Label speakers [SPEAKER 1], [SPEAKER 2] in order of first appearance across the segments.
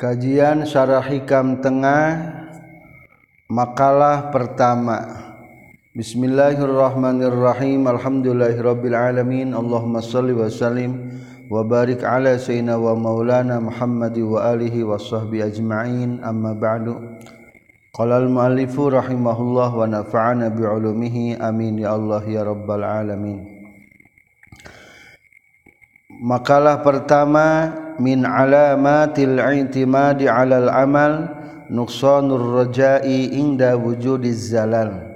[SPEAKER 1] Kajian Syarah Hikam Tengah Makalah pertama. Bismillahirrahmanirrahim. Alhamdulillahirabbil alamin Allahumma shalli wa sallim wa barik ala sayyidina wa maulana Muhammadi wa alihi wa sahbi ajma'in. Amma ba'du. Qala al-muallifu rahimahullah wa nafa'ana bi ulumihi. Amin ya Allah ya rabbal alamin. makalah pertama min alamatil i'timadi alal amal nuqsanur rajai inda wujudiz zalal.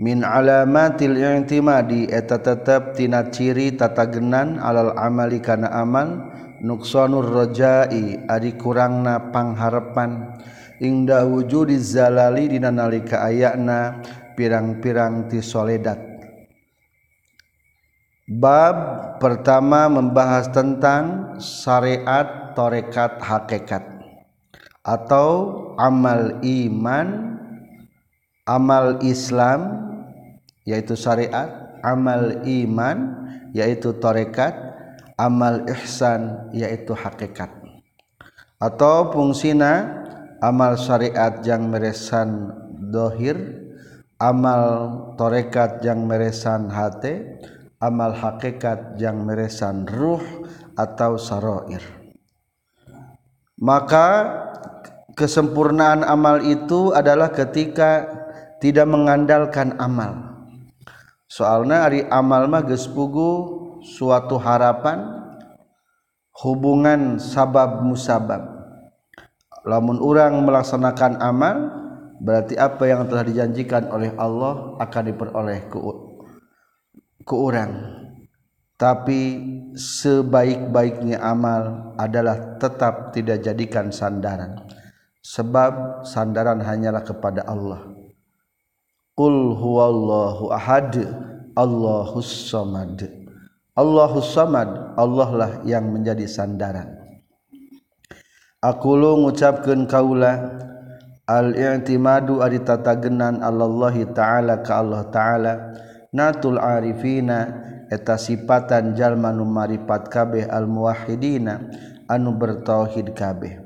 [SPEAKER 1] Min alamatil i'timadi eta tetep tina ciri tatagenan alal amali kana amal nuqsanur rajai ari kurangna pangharepan inda wujudiz zalali dina nalika ayana pirang-pirang ti soledat. Bab pertama membahas tentang syariat torekat hakikat atau amal iman, amal Islam yaitu syariat, amal iman yaitu torekat, amal ihsan yaitu hakikat. Atau fungsina amal syariat yang meresan dohir, amal torekat yang meresan hati, amal hakikat yang meresan ruh atau saroir. Maka kesempurnaan amal itu adalah ketika tidak mengandalkan amal. Soalnya hari amal mah gespugu suatu harapan hubungan sabab musabab. Lamun orang melaksanakan amal berarti apa yang telah dijanjikan oleh Allah akan diperoleh ke orang. Tapi sebaik-baiknya amal adalah tetap tidak jadikan sandaran. Sebab sandaran hanyalah kepada Allah. Qul huwallahu ahad Allahus samad. Allahus samad Allah lah yang menjadi sandaran. Aku lu ngucapkeun kaula al-i'timadu ari tatagenan Allah taala ka Allah taala natul Arifina eta sipatan jalma nu maripat kabeh almuwahidina anu bertauhid kabeh.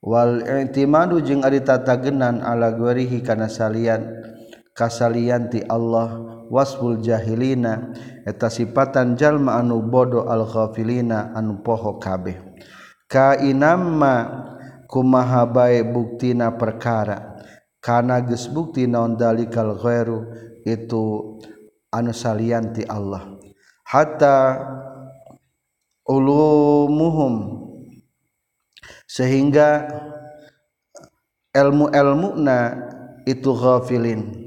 [SPEAKER 1] Wal i'timadu jeung aritatagenan ala guerihi kana salian kasalian ti Allah wasbul jahilina eta sipatan jalma anu bodoh al-ghafilina anu poho kabeh. Ka inamma kumaha bae buktina perkara kana geus bukti naon dalikal ghairu itu anu salianti Allah. Hatta ulumuhum. Sehingga ilmu-elmuna itu ghafilin.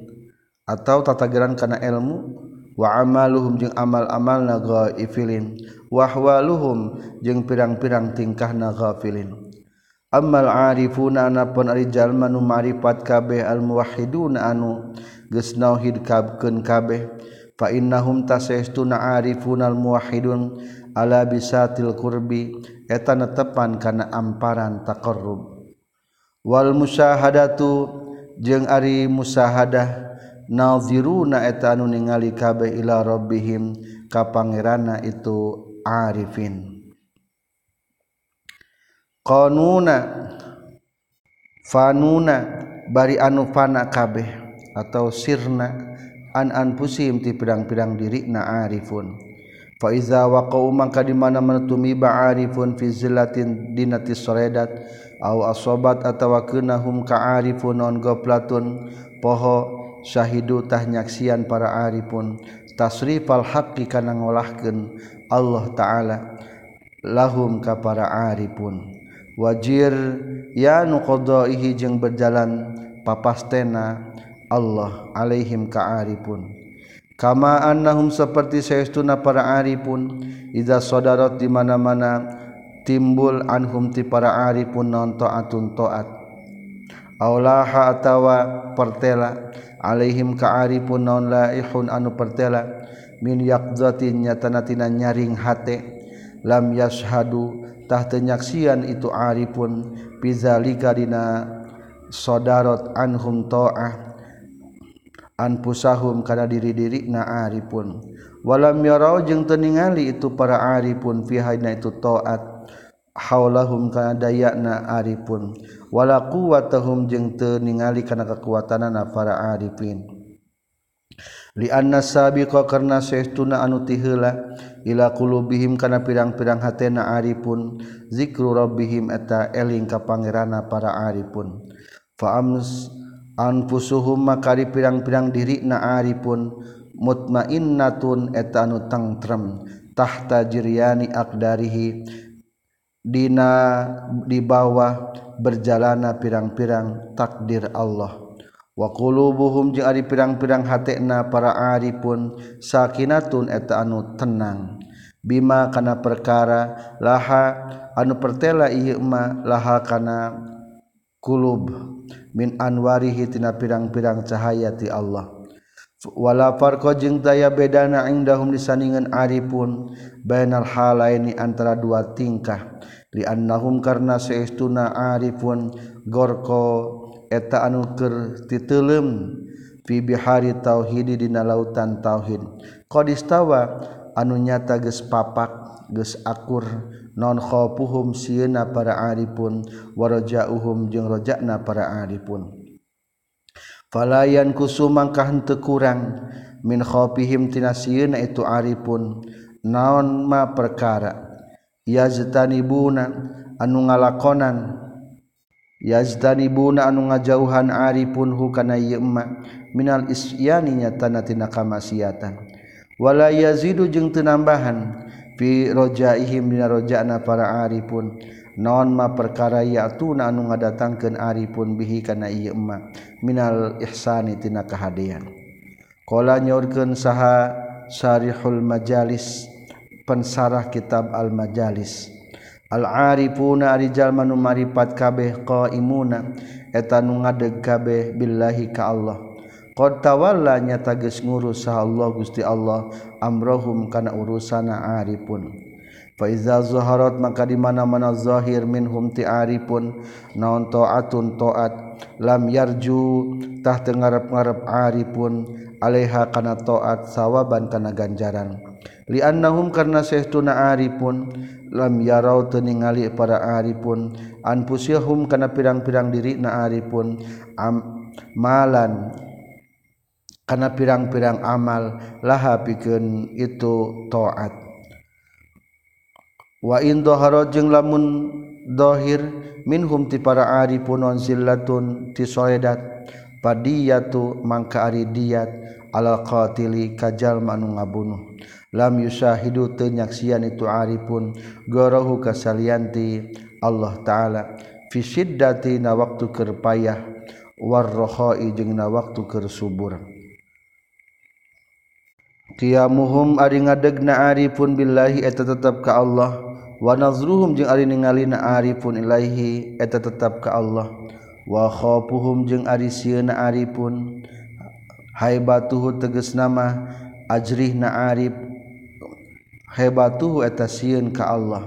[SPEAKER 1] Atau tatageran kana ilmu wa amaluhum jeung amal-amalna ghaifilin. Wa ahwaluhum jeung pirang-pirang tingkahna ghafilin. Amal arifuna anapun ari jalma nu ma'rifat kabeh al muwahhiduna anu geus nauhid kabkeun kabeh. fa innahum tasestuna muwahidun muwahhidun ala bisatil qurbi. Eta netepan kana amparan taqarrub. Wal musyahadatu jeung ari musahadah naziruna eta anu ningali kabeh ila rabbihim ka pangeranna itu arifin. Qanuna fanuna bari anu fana kabeh atau sirna. an pusim ti pedang-pedang diri naarifun faiza waqau mangka di mana menetumiba arifun fi zillatin dinati soredat aw asobat atawa kunahum ka arifun non goplatun poho syahidu tah nyaksian para arifun. Tasrifal haqqi kana ngolahkeun Allah taala lahum ka para arifun. Wajir ya nuqadaihi jeung berjalan papastena Allah alaihim ka'aripun. Kama annahum seperti saestuna para aripun idza sadarat di mana-mana timbul anhum ti para aripun non taatun taat aulaha atawa pertela alaihim ka'aripun non laihun anu pertela min yaqdatin nyatana tina nyaring hate lam yashadu tah tenyaksian itu aripun bizalika dina sadarat anhum ta'ah anpusahum kana diri-diri na aripun walam yarau jeung teu ningali itu para aripun fihaina itu taat haulahum kana dayana aripun wala quwwatahum jeung teu ningali kana kekuatanana para arifin li anna sabiqa karna saestuna anu tiheula ila qulubihim kana pirang-pirang hatena aripun zikru rabbihim eta eling ka pangerana para aripun fa ams anfusuhum makari pirang-pirang diri naaripun. Mutmainnatun eta anu tentrem tahta jiryani aqdarihi dina di bawah berjalana pirang-pirang takdir Allah. Wa qulubuhum jeung ari pirang-pirang hatena para aripun sakinatun eta anu tenang. Bima kana perkara laha anu pertela ieu ma laha kana kulub min anwarihi tina pirang-pirang cahaya ti Allah. Wala farqa jeung daya bedana indahum disandingan aripun bainal halaini antara dua tingkah. Li annahum karna saestuna aripun gorko eta anu keur titeuleum fi bihari tauhid dina lautan tauhid. Qadistawa anu nyata geus papak geus akur nonkhopuhum siena para aripun waraja uhum jeung rojakna para aripun. Falayan kusumangkah tekurang kurang min tina sieuna itu aripun. Naon ma perkara? Yaztanibuna anu ngalakonan. Yaztanibuna anu ngajauhan aripun hukana ieu minal isyani nyatana tina kamaksiatan. Wala yazidu jeung teu nambahan pirojaihim dina rojana para aripun naon ma perkara yatuna anu ngadatangkeun aripun bihi kana ieu emma minal ihsani tina kahadean qala nyorkeun saha sarihul majalis pensarah kitab al majalis al arifuna jalma manu maripat kabeh qaimuna. Eta nu ngadeg kabeh billahi ka Allah. Qtawala nya tages ngurus sa Allah gusti Allah amrohum kana urusana aripun. Faiza zuharat maka di mana-mana zahir minhum ti aripun naon taatun taat lam yarju tah tengarap-ngarap aripun alaiha kana taat sawaban kana ganjaran. Li annahum karna sehtuna aripun lam yarau teningali para aripun anfusihum kana pirang-pirang diri na aripun am malan karena pirang-pirang amal laha piken itu toat wa indoharojeng lamun dhohir minhum ti para Aripun on sillatun tisoedat padiyatu mangka ari diat ala qatili kajal manu ngabunuh. Lam yusahidu tenyaksian itu arifun gorohu kasalianti Allah Ta'ala. Fi syiddati na waktu kerpayah warrohoi jeung na waktu kersubur qiyamuhum ari ngadegna arifun billahi eta tetap ka Allah. Wa nazruhum jeung ari ningalina arifun ilaihi eta tetap ka Allah. Wa khafuhum jeung ari sieuna arifun. Haibatuhu tegas nama ajrih na arif. Haibatuhu eta sieun ka Allah.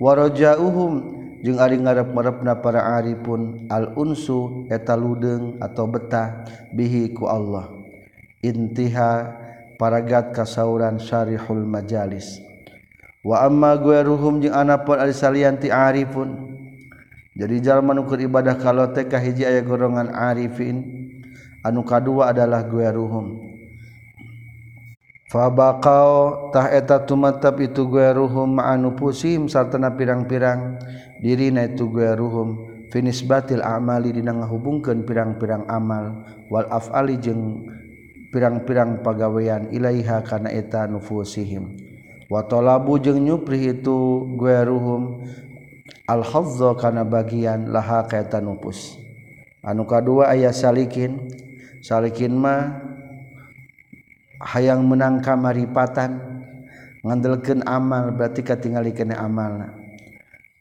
[SPEAKER 1] Wa rajauhum jeung ari ngarep-ngarepna para arifun. Al unsu eta ludeng atau betah bihi ku Allah. Intiha paragat kasauran syarihul majalis. Wa amma gueruhum jeung anapun ari salianti arifun. Jadi jalma nu keur ibadah kalau teh ka hiji aya golongan arifin anu kadua adalah gueruhum fa baqau tah eta tumatap itu gueruhum anu pusim sartana pirang-pirang dirina itu gueruhum finisbatil amali dina ngahubungkeun pirang-pirang amal wal afali jeung pirang-pirang pagawean ilaiha kana eta nufusihim. Wa talabu jeung nyupri itu gueruhum al-hazza kana bagian laha kaeta nufus anu kadua aya salikin salikin mah hayang menang kamaripatan ngandelkeun amal berarti katingali kena amalna.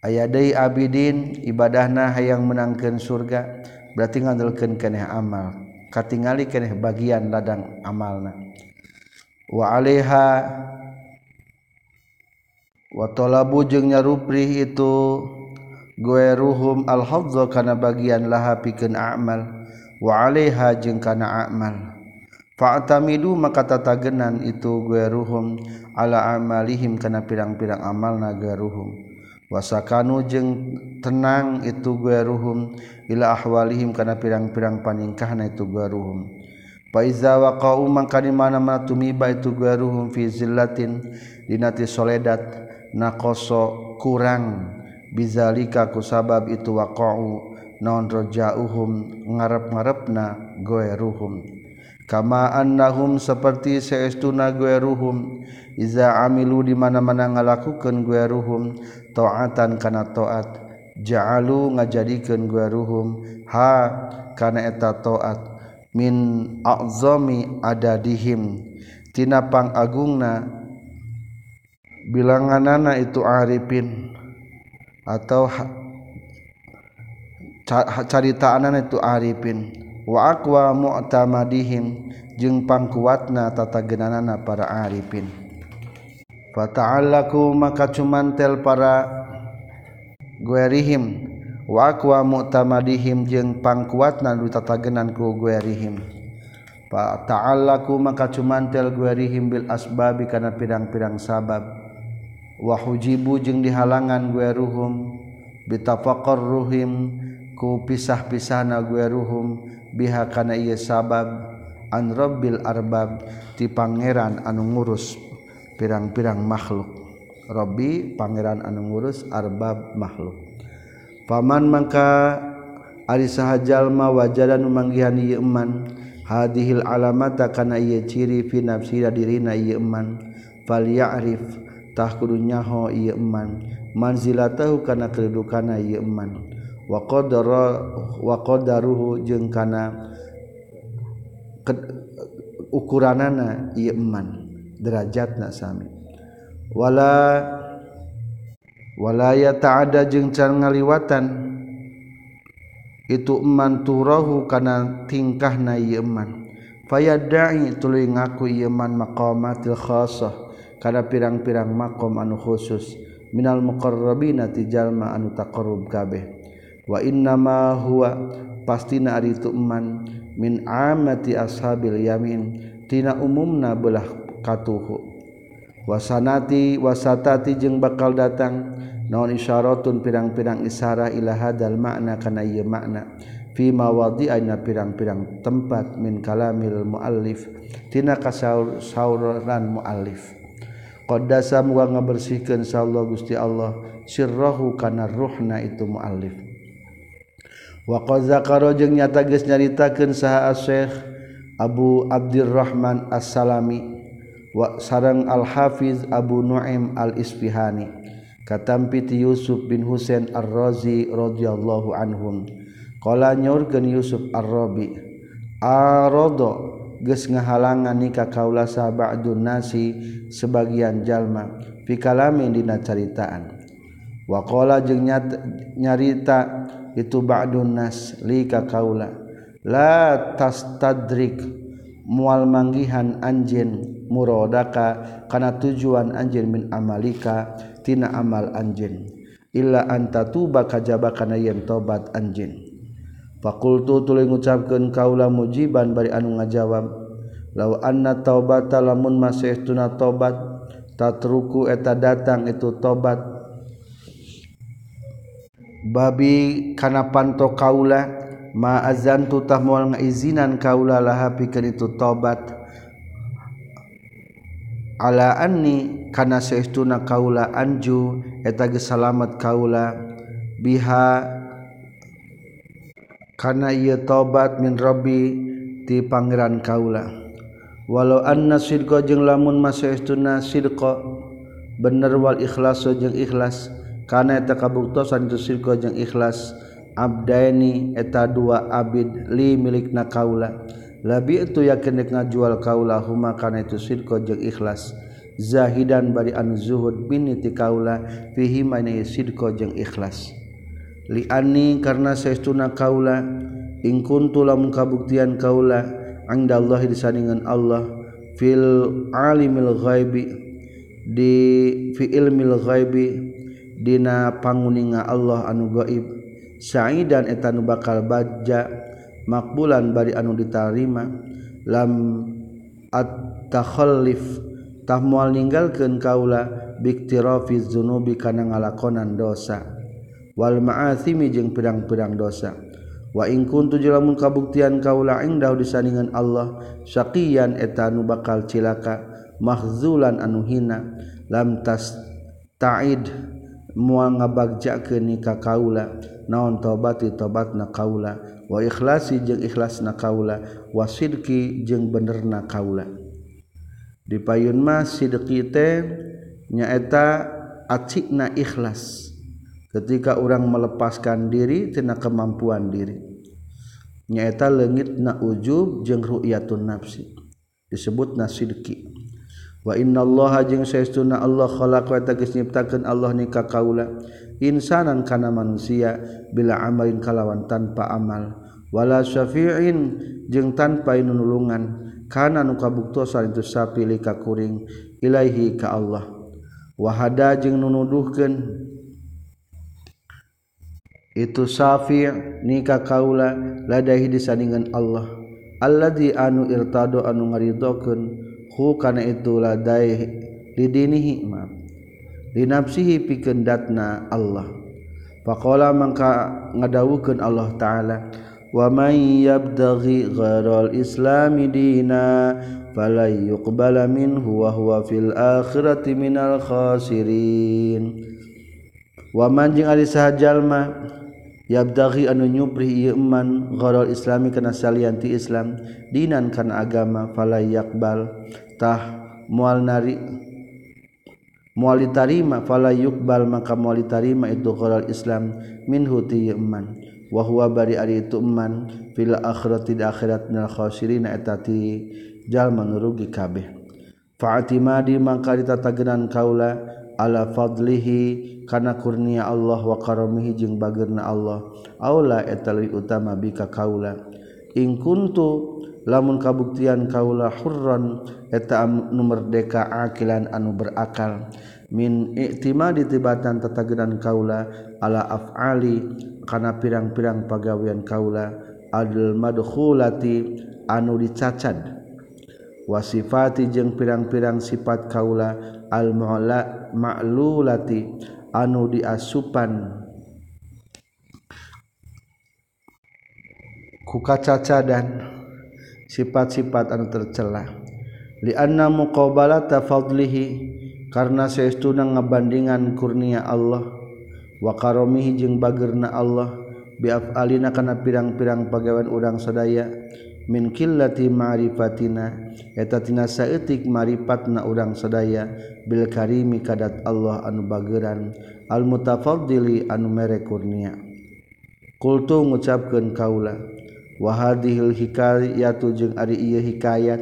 [SPEAKER 1] Aya deui abidin ibadahna hayang menangkeun surga berarti ngandelkeun kana amal. katingali keneh bagian ladang amalna. Wa alaiha wa talabu jeung nyaruprih itu gueruhum al hadzza kana bagian laha pikeun amal. Wa alaiha jeung kana amal. Fa'tamidu maka tatagenan itu gueruhum ala amalihim kana pirang-pirang amalna gueruhum wasakanu jeung tenang itu gueruhum ila ahwalihim kana pirang-pirang paningkahna itu gueruhum fa iza waqa'u mangka di mana-mana tumiba itu gueruhum fi zillatin dinati soledat naqoso kurang. Bizalika kusabab itu waqa'u naon rajauhum ngarep-ngarepna gueruhum kama annahum seperti seestuna gueruhum iza amilu di mana-mana ngalakukeun gueruhum taatan kana taat ja'alu ngajadikeun guaruhum ha kana eta taat min a'zami adadihim. Tina pangagungna bilanganana itu arifin. Atau caritaanana itu arifin. Wa aqwa mu'tamadihim. Jeung pangkuatna tatagenanana para arifin. fata'allaku maka cumantel para guerihim. Wa aqwa mu'tamadihim jeung pangkuatna nu tatagenan ku guerihim. Fata'allaku maka cumantel guerihim bil asbabi kana pirang-pirang sabab. Wa hujibu jeung dihalangan gueruhum. Bitafaqarruhim ku pisah-pisahna gueruhum. Biha kana ieu sabab. An rabbil arbab ti pangeran anu ngurus pirang-pirang makhluk. Robbi Pangeran anu ngurus arbab makhluk. Paman maka Ari sahjallma wajaran memanggihan Yeman hadihil alamata kana ieu ciri fi dirina ieu iman fal ya'rif tah kudu manzilatahu kana kedudukana ieu iman wa wa qadaruhu jeung kana ukuranana ieu iman derajat nasami wala walaya ta'ada jeung can ngaliwatan. Itu eman turahu kana tingkah na eman. Fayadai tuluy ngaku eman maqamatil khasah kana pirang-pirang maqam anu khusus. Minal muqarrabina ti jalma anu taqarrub kabeh. Wa innama huwa pastina ari itu eman min amati ashabil yamin. Tina umumna belah katuhu wasanati wasatati jeung bakal datang. Naon isyaratun pirang-pirang isyara ila hadal makna kana ieu makna. Fi mawadhi'ina pirang-pirang tempat min kalamil muallif. Tina kasauran muallif. Qaddasa wa muga ngabersihkeun sallallahu Gusti Allah. Sirrahu kana ruhna itu muallif. Wa qad zakara jeung nyata geus nyaritakeun saha Syekh Abu Abdurrahman As-Salami. Sarang al-hafiz Abu Nuaim al-Isfihani katampiti Yusuf bin Husain ar-Razi radhiyallahu anhum. Qala nyaurkeun Yusuf ar-Rabi arado geus ngahalangan nikah kaula sabadun nasi sebagian jalma fi kalamin dina caritaan. Wa qala jeung nyarita itu ba'dun nas li ka kaula. La tastadrik mual manggihan anjeun murodaka kana tujuan anjin min amalika tina amal anjin illa anta tuba kajaba kana yen tobat anjin fakultu tuluy ngucapkeun kaula mujiban bari anu ngajawab law anna taubata lamun masih tuna tobat tatruku eta datang itu tobat. Babi kana panto kaula ma azantu tah moal ngaizinan kaula laha pikeun itu tobat. alaani kana seuna kaula Anju etagi salamet kaula biha kana ia tobat min Robbi ti Pangeran kaula. Walau anna sidqa jeung lamun masuk istuna sidqa bener wal ikhlasu jeung ikhlas kana eta kabuktosan itu sidqa jeung ikhlas abdaini eta dua abid li milikna kaula. Labi itu yakin ngajual kaula huma kana itu sidqa jeung ikhlas. Zahidan bari anu zuhud biniti kaula fihi mana sidqa jeung ikhlas. Li anni karna saestuna kaula in kuntu lamun kabuktian kaula Allah disandingan Allah fil alimil ghaibi di fi ilmil ghaibi dina panguninga Allah anu gaib. Saidan eta nu bakal baja makbulan bari anu ditarima lam at-takhalliftah mual ninggalkeun kaula biktirafi dzunubi kana ngalakonan dosa. Wal ma'athimi jeung pedang-pedang dosa. Wa in kuntu lamun kabuktian kaula indah disandingan Allah syaqiyan eta anu bakal cilaka mahzulan anu hina lam tas ta'id mual ngabagja ke nikah kaula naon tobati tobat na kaula. Wa ikhlasi jeung ikhlas na kaula wasidki jeung bener na kaula. Di payun mah sidqi teh nyaeta acikna ikhlas. Ketika orang melepaskan diri tina kemampuan diri. Nyaeta leungit na ujub jeung ru'yatun nafsi. Disebut nasidki wa innallaha jeung saestuna Allah khalaq wa tagis nyiptakeun Allah nikah kaula. Insanan kana manusia bila amalin kalawan tanpa amal. Wala syafi'in jeung tanpa nulungan kana nu kabuktosan itu sapi lika kuring ilaihi ka Allah. Wahada jeung nunuduhkeun. Itu safi nikah kaula ladahi disandingan Allah. Alladzi anu irtado anu ngaridokeun hu kana itu ladai lidinihi ma linapsihi pikeun datna Allah. Faqala mangka ngadawukeun Allah taala wa may yabtaghi gharal islami dina fala yuqbala minhu wa huwa fil akhirati minal khasirin. Wa man jeung ari saha jalma yabdaghi anu nyupri ieu man gharal islami kana salian ti islam dinan kana agama fala yaqbal tah mual nari. Moal ditarima fala yuqbal maka moal ditarima itu qaral Islam min huti yaman wa huwa bari ari itu man fil akhirati akhirat minal khasirin eta ti jalma nurugi kabeh. Fa atimadi maka ditatagenan kaula ala fadlihi kana kurnia Allah wa karamihi jeung bageurna Allah. Aula eta leuwih utama bika kaula. In kuntu lamun kabuktian kaula hurron eta anu merdeka akilan anu berakal. Min iktima ditibatan tetagedan kaula ala af'ali kana pirang-pirang pagawean kaula adil madkhulati anu dicacad wasifati jeung pirang-pirang sifat kaula al mu'la ma'lulati anu diasupan. Ku kacacadan. sifat-sifat anu tercelah lianna muqabalata fadlihi karena saestuna ngabandingan kurnia Allah. Wa karomihi jeung bagerna Allah biaf alina kana pirang-pirang pagawean urang sadaya min killati ma'rifatina eta tina saeutik ma'rifatna urang sadaya bil karimi kadat Allah anu bageran al mutafaddili anu mere kurnia. Kultu ngucapkeun kaula wahadihil hikayatu jeung ari ieu hikayat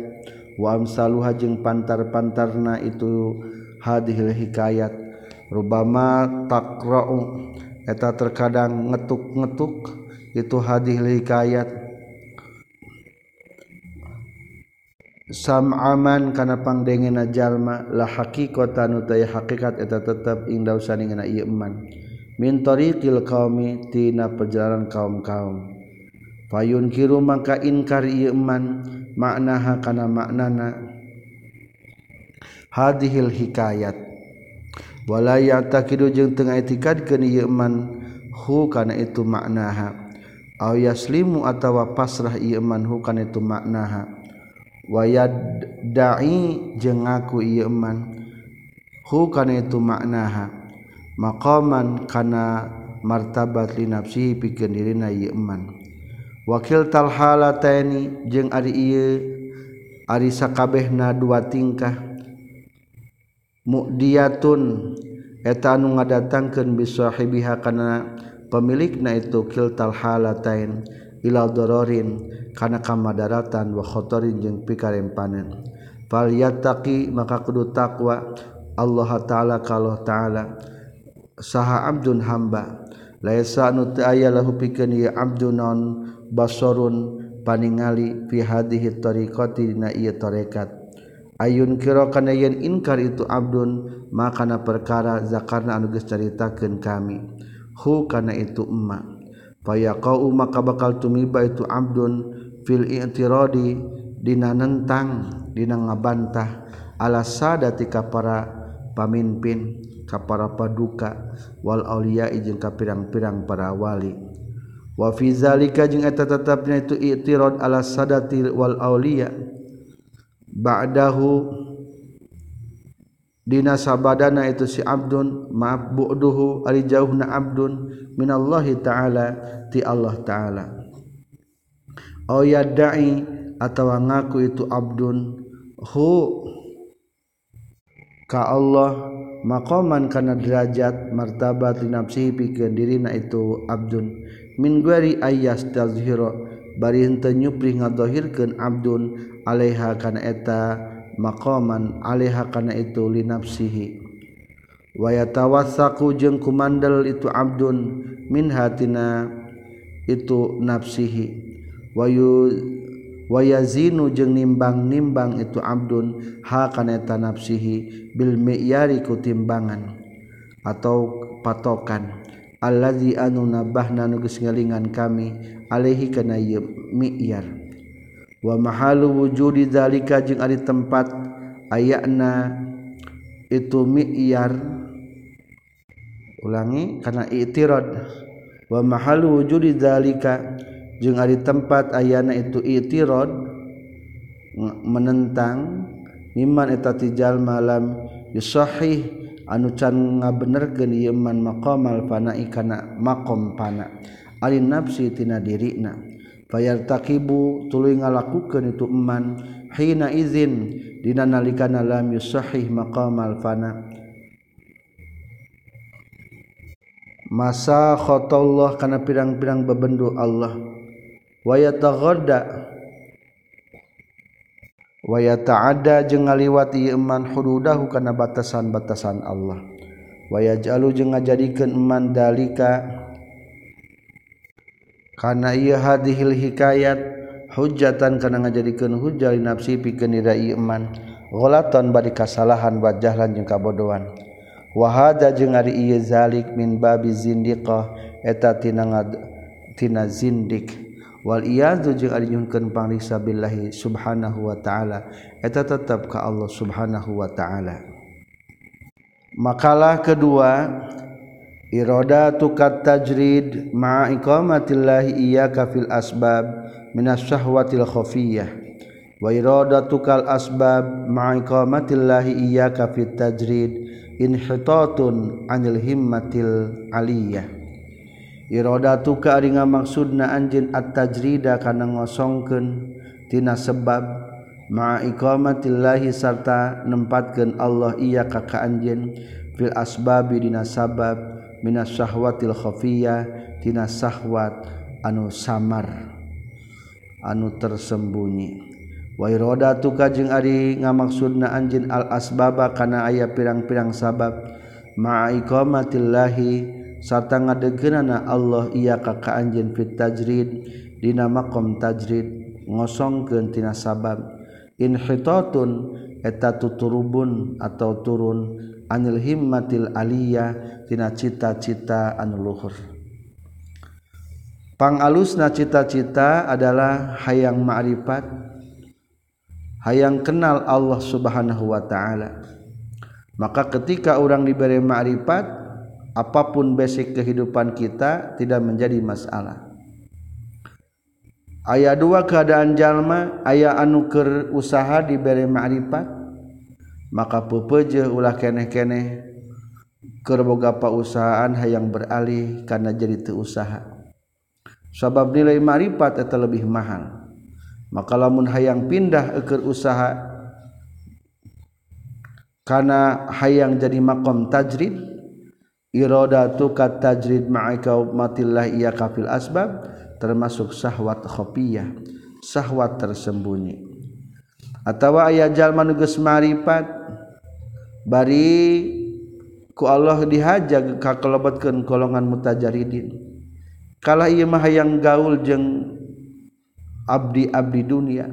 [SPEAKER 1] wa amsaluha jeung pantar-pantarna itu hadihil hikayat rubama taqra'u eta terkadang ngetuk-ngetuk itu hadihil hikayat sam'aman kana pangdengena jalma la haqiqatan utai hakikat eta tetep ing dausaningan ieu iman min tariqil qaumi tina perjalanan kaum-kaum. payun kiru maka inkar ieu man maknaha kana maknana. Hadhil hikayat. Wala yatakidu jeung teu ngaitikadkeun ieu iman hu kana itu maknaha. Aw yaslimu atawa pasrah ieu iman hu kana itu maknaha. Wayad dai jeung ngaku ieu man hu kana itu maknaha. Maqaman kana martabat li nafsihi pikeun dirina ieu man wakil talhalataini jeung ari ieu ari sakabehna dua tingkah. Mukdiyatun eta anu ngadatangkeun bisahibiha kana pemilikna itu kil talhalatain ila dororin kana kamadaratan wa khotorin jeung pikarempanan fal yattaqi maka kudu takwa Allah taala kalau taala. Saha abdun hamba laisa nu teu aya lahu pikeun ieu abdun non basorun paningali fi hadhihi tariqati dina ieu tarekat. Ayun kira kana yen inkar itu abdun maka na perkara zakarna anu geus caritakeun kami. Hu kana itu emma. Fayaqau maka bakal tumiba itu abdun fil i'tiradi dina nentang dina ngabantah ala sadati ka para pamimpin ka para paduka wal aulia jeung ka pirang-pirang para wali. wa fi zalika jeung eta tetepna itu i'tirad ala sadati wal auliya ba'dahu dina sabadana itu si abdun maaf bu'duhu ari jauhna abdun minallahi ta'ala ti Allah ta'ala. Au yad'i atawa ngaku itu abdun hu ka Allah maqaman kana derajat martabat li nafsihi pikeun dirina itu abdun. min guari ayas tazhiro bari henteu nyupri ngadohirkeun abdun alaiha kana eta maqaman alaiha kana itu linafsihi. Wa yatawassaku jeung kumandel itu abdun min hatina itu nafsihi. Wa wayazinu jeung nimbang-nimbang itu abdun ha kana eta nafsihi bil miyari ku timbangan atau patokan. allazi anu nabahna nu geus ngalingan kami alaihi kana mi'yar. Wa mahalu wujudi zalika jeung ari tempat ayana itu mi'yar. Ulangi kana i'tirad. Wa mahalu wujudi zalika jeung ari tempat ayana itu i'tirad menentang mimman eta tijal malam yusahih anu can ngabener geniman maqamal pana ikana makom pana alin nafsi tina dirina. Bayar takibu tuluy ngalakukeun itu eman. Hina izin dina nalikana lam yusahih maqamal fana. Masa khotallah kana pirang-pirang bebendu Allah. Wa yataghadda waya ta'ada jeung ngaliwati iman hududahu kana batasan-batasan Allah. Waya jalu jeung ngajadikeun iman dalika kana ieu hadhil hikayat hujjatan kana ngajadikeun hujjah li nafsi pikeun ira iman ghalatan bari kasalahan wa jahlan jeung kabodohan. Wa hada jeung ari ieu zalik min babi zindiqah eta tina tina zindik. Walyunkan pangrisabillahi subhanahu Wa ta'ala eta tetap ke Allah subhanahu Wa ta'ala. Makalah kedua iroda tukat tajrid ma'aiqamatillahi iya kafil asbab minas syahwatil khafiyah wa iroda tukal asbab ma'aiqamatillahi iya kafil tajrid inhitatun anil himmatil aliyah. Iroda tuka ari ngamaksudna anjeun at-tajrida kana ngosongkeuntina sebab ma'a iqamatillahi sarta nempatkeun Allah iya ka anjin anjeun fil asbabi dina sabab minas syahwatil khafiyah tina syahwat anu samar anu tersembunyi. Wa iroda tuka jeung ari ngamaksudna anjin al asbaba kana aya pirang-pirang sabab ma'a iqamatillahi sarta ngadegenana Allah iya ka anjeun fit tajrid dina maqam tajrid ngosongkeun tina sabab. Inhitatun eta tuturubun atau turun anil himmatil aliyah tina cita-cita anu luhur. Pangalusna cita-cita adalah hayang ma'rifat hayang kenal Allah Subhanahu wa taala. Maka ketika orang diberi ma'rifat apapun basic kehidupan kita tidak menjadi masalah. Ayat dua keadaan jalma ayah anuker usaha diberi ma'rifat maka pepeje ulah keneh-keneh kerboga pausahaan hayang beralih karena jadi teu usaha sabab nilai ma'rifat eta lebih mahal. Maka lamun hayang pindah eker usaha karena hayang jadi makom tajrid iradatu kat tajrid ma'ika matillah iya kafil asbab termasuk sahwat khafiyah sahwat tersembunyi. Atau ayat jalma nugas marifat bari ku Allah dihaja ka kelebetkeun golongan mutajaridin. Kala ieu mah hayang gaul jeung abdi-abdi dunia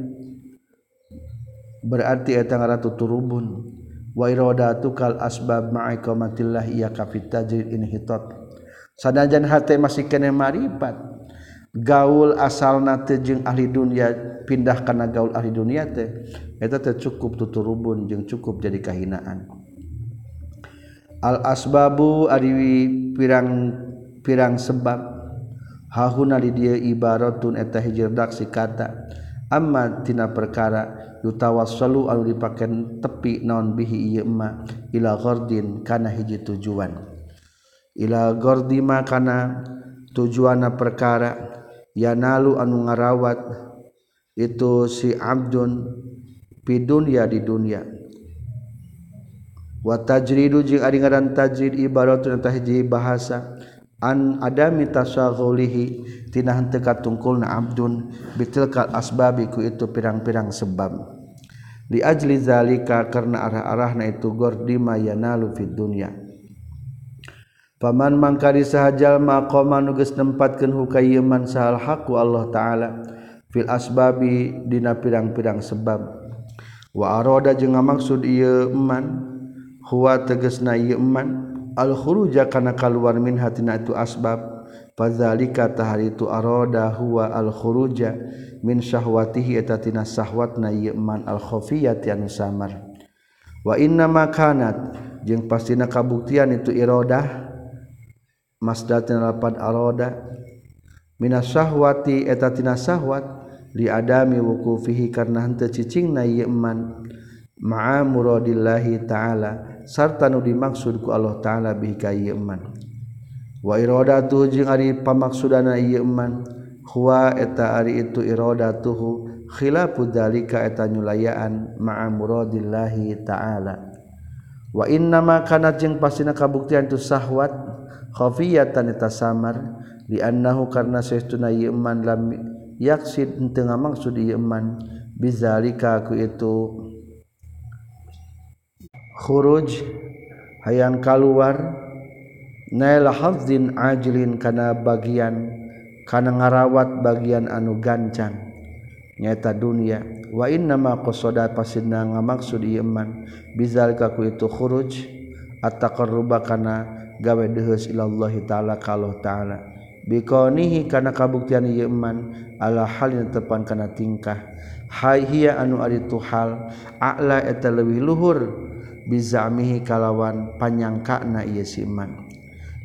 [SPEAKER 1] berarti eta ngaratu turubun wairoda tukal asbab ma'ikomatillah iya kafit tajrid in hitot. Sanajan hate masih kene marifat gaul asalna teu jeung ahli dunia pindah kana gaul ahli dunia teh eta teh cukup tuturubun jeung cukup jadi kahinaan. Al asbabu adiwi pirang pirang sebab hahuna di dia ibaratun eta hijir daksi kata ammatina perkara yutawassalu anu dipaken tepi naon bihi ieu ma ila ghardin kana hiji tujuan. Ila ghardi kana tujuanna perkara yanalu anu ngarawat itu si abdun fi dunya di dunia wa tajridu jeung ari ngaran tajrid ibaratun tahji hiji bahasa an adami tasaghulihi tina henteu katungkulna abdun bitilkal asbabi ku itu pirang-pirang sebab. Li ajli zalika karena arah-arahna itu gordima yanalu fid dunya. Paman mangkari sahajal maqama nu geus nempatkeun hukayeman sahal haqu Allah taala fil asbabi dina pirang-pirang sebab. Wa aroda jeung maksud ieu eman huwa tegasna ieu eman al-khuruja kana kaluar min hatina itu asbab. Fadzalika tahari itu arada huwa al-khuruja min syahwatihi eta tina syahwatna ieu man al-khafiyati anu samar. Wa inna ma kanat jeung pastina kabuktian itu iradah masdatin lapad arada min syahwati eta tina syahwat li adami wuqufihi karena henteu cicingna ieu man ma'a ta'ala sarta nu dimaksudku Allah ta'ala bikaman waroda tuh jeung ari pamaksudana iman huwa eta ari itu iroda tuhu khilafu dalika eta nyulayaan ma'a muradillahi ta'ala. Wa inna ma kana jeung pastina kabuktian tu sahwat khafiyatan eta samar li annahu karna saestuna ieu iman lam yaksid teu ngamaksud ieu iman bizalika ku itu khuruj hayang kaluar naila hafzin ajlin kana bagian kana ngarawat bagian anu gancang. Nyata dunia wa inna ma qasada pasinna ngamaksud ieu man bizalika ku itu khuruj at-taqarruba kana gawe deheus ilallah taala kalau taala. Biqanihi kana kabuktian ieu man ala halin tepan kana tingkah. Hayya anu ari hal a'la eta leuwih luhur bizamihi kalawan panyangkana ieu si iman.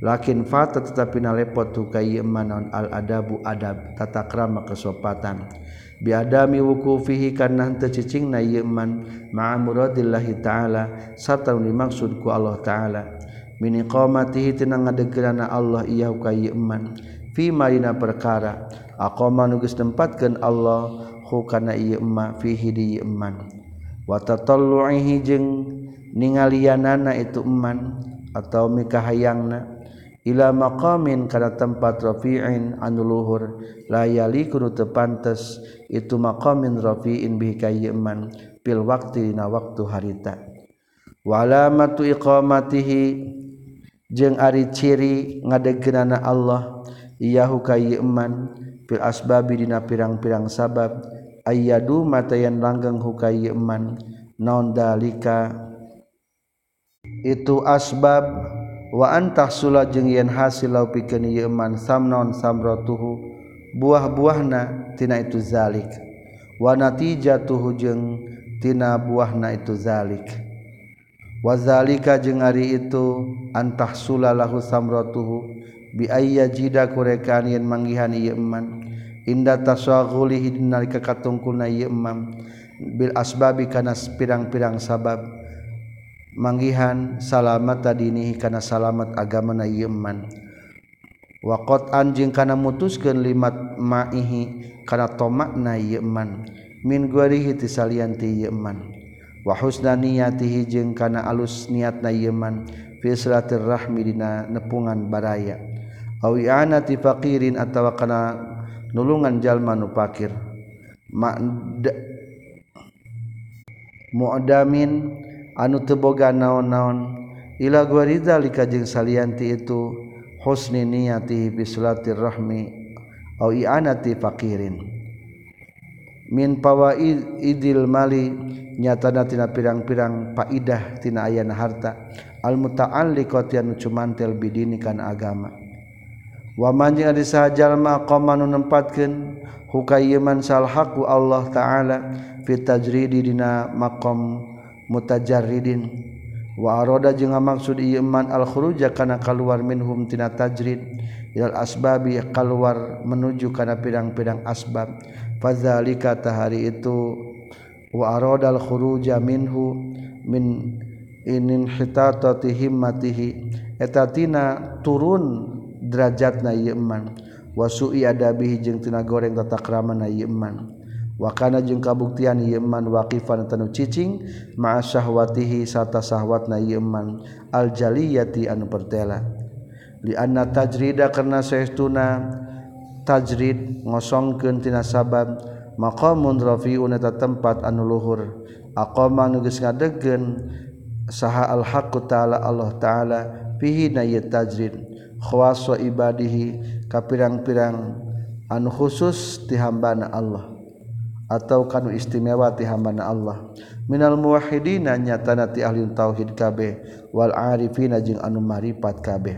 [SPEAKER 1] Lakin fata tetapi nalepot tu ka ieu iman naon al adabu adab tata krama kesopatan. Bi adami wuqufihi kana henteu cicingna ieu iman ma'a muradillahi ta'ala sarta dimaksud ku Allah ta'ala. Min iqamatihi tina ngadegeurana Allah iya ka ieu iman. Fi marina perkara aqama nu geus tempatkeun Allah hu kana ieu iman fihi di iman. Wa tatallu'ihi jeung ningalianana itu eman atau mikahayangna ila maqamin kana tempat rafi'in anu luhur. La yaliku teu pantes itu maqamin rafi'in bihi kayyiman pil waqti na waktu harita. Wa alamatu iqamatihi jeung ari ciri ngadegeunana Allah iyahu kayyiman pil asbabi dina pirang-pirang sabab ayyadu matayan langgeng hukayyiman naon dalika? itu asbab. Waantah Sula jeung yen hasil lau piken yeman samnon samrotuhu. Buah-buahnatina itu zalik. Wanatija tuhu jengtina buahna itu zalik. Wazalika jeung ari itu antah Sula lahu samrotuhu. Biaya jida kurekaan yen manggihan yeman inda tasaghulihi nalika katungkulna yeman bil asbabi kana pirang-pirang sabab. manggihan salamet tadinihi kana salamet agama na yeman qad anjing kana mutuskeun limat maihi kana tomak na yeman min guarihi tisalian ti yeman wa husna niyatihi jeung kana alus niat na yeman fi rahmi dina nepungan baraya. Awiana i'anati faqirin atawa kana nulungan jalma nu fakir mu'damin anu teboga naon-naon. Ila guarizalika jeung salianti itu husni niyatihi fi sulatir rahmi au i'anati faqirin min pawaid idil mali nyatana tina pirang-pirang faidah tina ayana harta al muta'alliqati anu cumantel bidini kan agama. Wa man jeung ari sajalma qoma nu nempatkeun hukayman salhaqu Allah taala fi tajridi dina maqam mutajarridin. Waroda jeung ngamaksud iman al-khuruja kana kaluar minhum tina tajrid ilal asbabi kaluar menuju kana pirang-pirang asbab. Fadzalika tahari itu waroda al-khuruja minhu min inin hitatati himmatihi. Eta tina turun derajatna ieu iman. Wasu'i adabihi jeung tina goreng tata na ieu iman. wakana jeung kabuktian yeman waqifan tanu cicing ma'asyahwatihi sarta sahwatna yeman aljaliyati anu pertela. Li anna tajrida karena saestuna tajrid ngosongkeun tina sabab maqamun rafiun eta tempat anu luhur. Aqama nu geus ngadegkeun saha alhaqqu ta'ala Allah ta'ala fihi na tajrid. Khawasa ibadihi ka pirang-pirang anu khusus ti hambana Allah. atau kanu istimewa ti hambana Allah. Minal muwahhidina nyatana ti ahli tauhid kabeh wal arifina jeung anu maripat kabeh.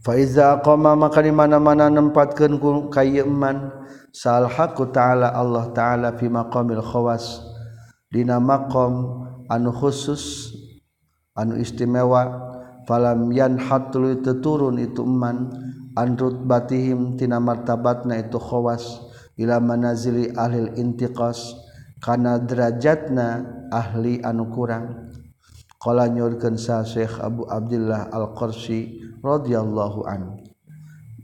[SPEAKER 1] Fa iza qama maka di mana-mana nempatkeun ku kayeuh man sal haqqu ta'ala Allah ta'ala fi maqamil khawas. Dina maqam anu khusus anu istimewa falam yanhatul teturun itu man an rutbatihim tina martabatna itu khawas. ila manazili ahli intiqas kana derajatna ahli anu kurang. Qala nyurkeun sa Syekh Abu Abdullah Al-Qursi radhiyallahu an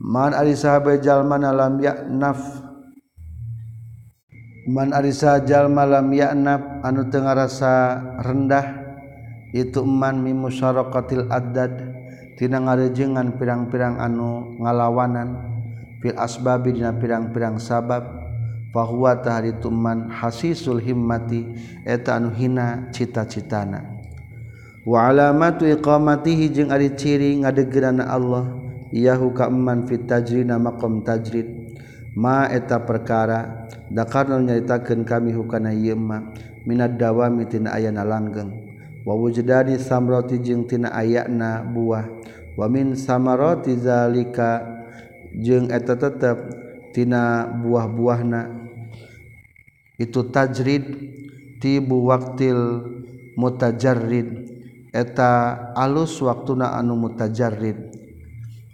[SPEAKER 1] man ari sahabe jalma lam ya'naf man ari jalma lam ya'naf anu teu ngarasa rendah itu man mi musyaraqatil addad tina ngarejengan pirang-pirang anu ngalawanan. fil asbabi dina pirang-pirang sabab bahwa tahari tuman hasisul himmati eta anu hina cita-citana. Wa alamatu iqamatihi jeung ari ciri ngadegerana Allah yahu ka man fit tajrina maqam tajrid. Ma eta perkara dakarna nyaritakeun kami hukana ieu ma minad dawami tina ayana langgeng. Wa wujdani samrati jeung tina ayana buah. Wa min samarati zalika jeung eta tetep tina buah-buahna. Itu tajrid tibu waktil mutajarrid. Eta alus waktuna anu mutajarrid.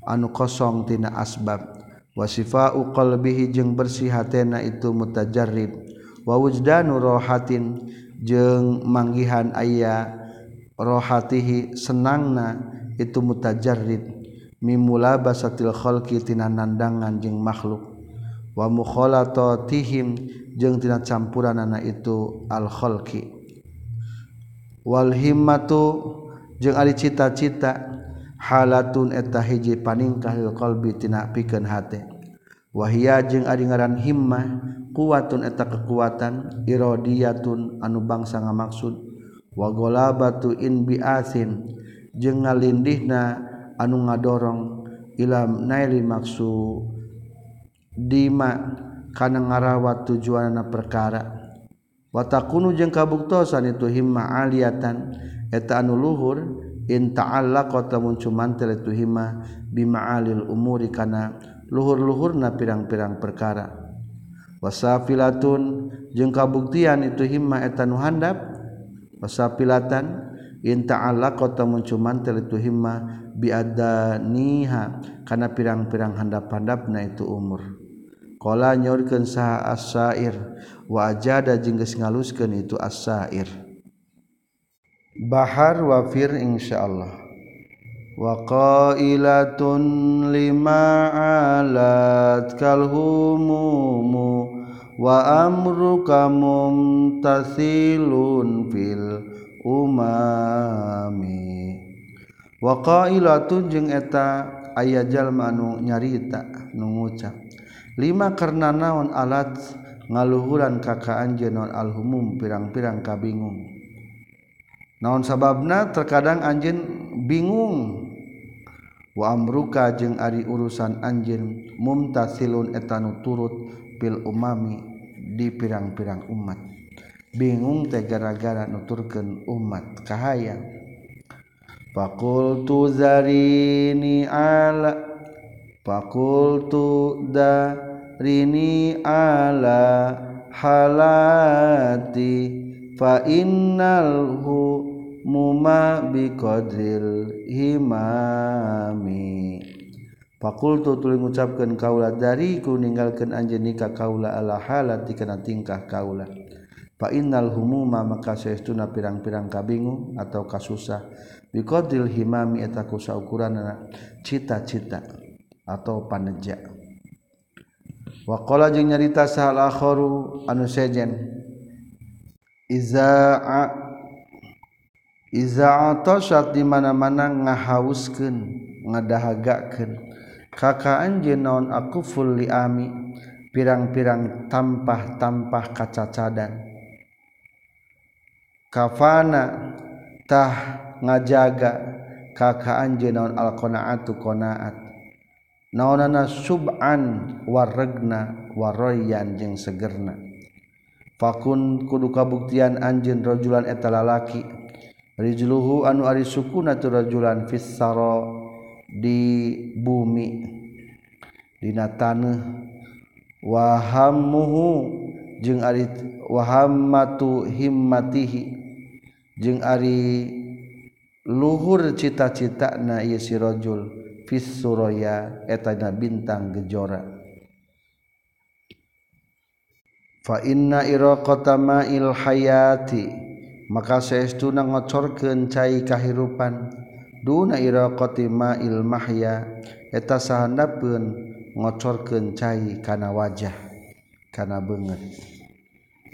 [SPEAKER 1] Anu kosong tina asbab. Wasifau qalbihi jeung bersih hatena itu mutajarrid. Wa wujdanu rohatin jeung manggihan aya rohatihi senangna itu mutajarrid. mimula basatil khalqi tina nandangan jeung makhluk. Wa mukhalatatihim jeung tina campuranana itu al khalqi. Wal himmatu jeung ari cita-cita halatun eta hiji paningkah lil qalbi tina pikeun hate. Wahia jeung ari ngaran himmah kuatun eta kekuatan iradiyatun anu bangsa ngamaksud. Wa ghalabatu in bi'athin jeung ngalindihna anu ngadorong ilam naili maksu dima kana ngarawat tujuanana perkara. Watakunu jeung kabuktosan itu himma aliatan eta anu luhur in ta'alla qatamun cumantel itu himma bima'alil umuri kana luhur-luhurna pirang-pirang perkara. Wasafilatun jeung kabuktian itu himma eta nu handap wasafilatan Inta'ala kota muncuman telitu himma biadaniha Karena pirang-pirang handap-handap na itu umur. Kala nyorkan saha sair wajah ada ajada jengges ngaluskan itu asair Bahar wafir insya Allah qailatun lima alat kalhumumu Wa amruka mumtasilun fil umami. Waqailatun jeung eta aya jalma anu nyarita nu ngucap. Lima karena naon alat ngaluhuran kakaan jenon alhumum pirang-pirang kabingung naon sababna? Terkadang anjeun bingung. Wa amruka jeung ari urusan anjeun mumtasilun etanu turut bil umami di pirang-pirang umat. Bingung teh gara-gara nuturkeun umat kahaya fakultu zarini ala fakultu darini ala halati fa innalhu muma biqadril himami. Fakultu tuluy ngucapkeun kaula dariku ninggalkeun anjeun nikah kaula ala halati kana tingkah kaula innal humuma maka seestuna pirang-pirang kabingung atau kasusah. Biqadil himami eta kusa ukuran cita-cita atau paneja waqala jeung nyarita sahal akharu anu sejen iza'a iza'a tasat di mana-mana ngahauskeun ngadahagakeun. Kakaan jeung naon aku fulli ami pirang-pirang tampah-tampah kacacadan. kafana tah ngajaga kakaan jenaon alqanaatu qanaat. Naonana suban warregna waroyan jeung segerna. Fakun kudu kabuktian anjeun rajulan eta lalaki. Rijluhu anu ari sukuna tu rajulan fisara di bumi. Dina taneuh. Wahammuhu jeung ari wahammatu himmatihi. jeung ari luhur cita-cita na ieu sirajul fis suraya eta na bintang gejora. Fa inna iraqata ma'il hayati maka saestuna ngocorkeun cai kahirupan. Duna iraqati ma'il mahya eta sahandapeun ngocorkeun cai kana wajah kana beungeut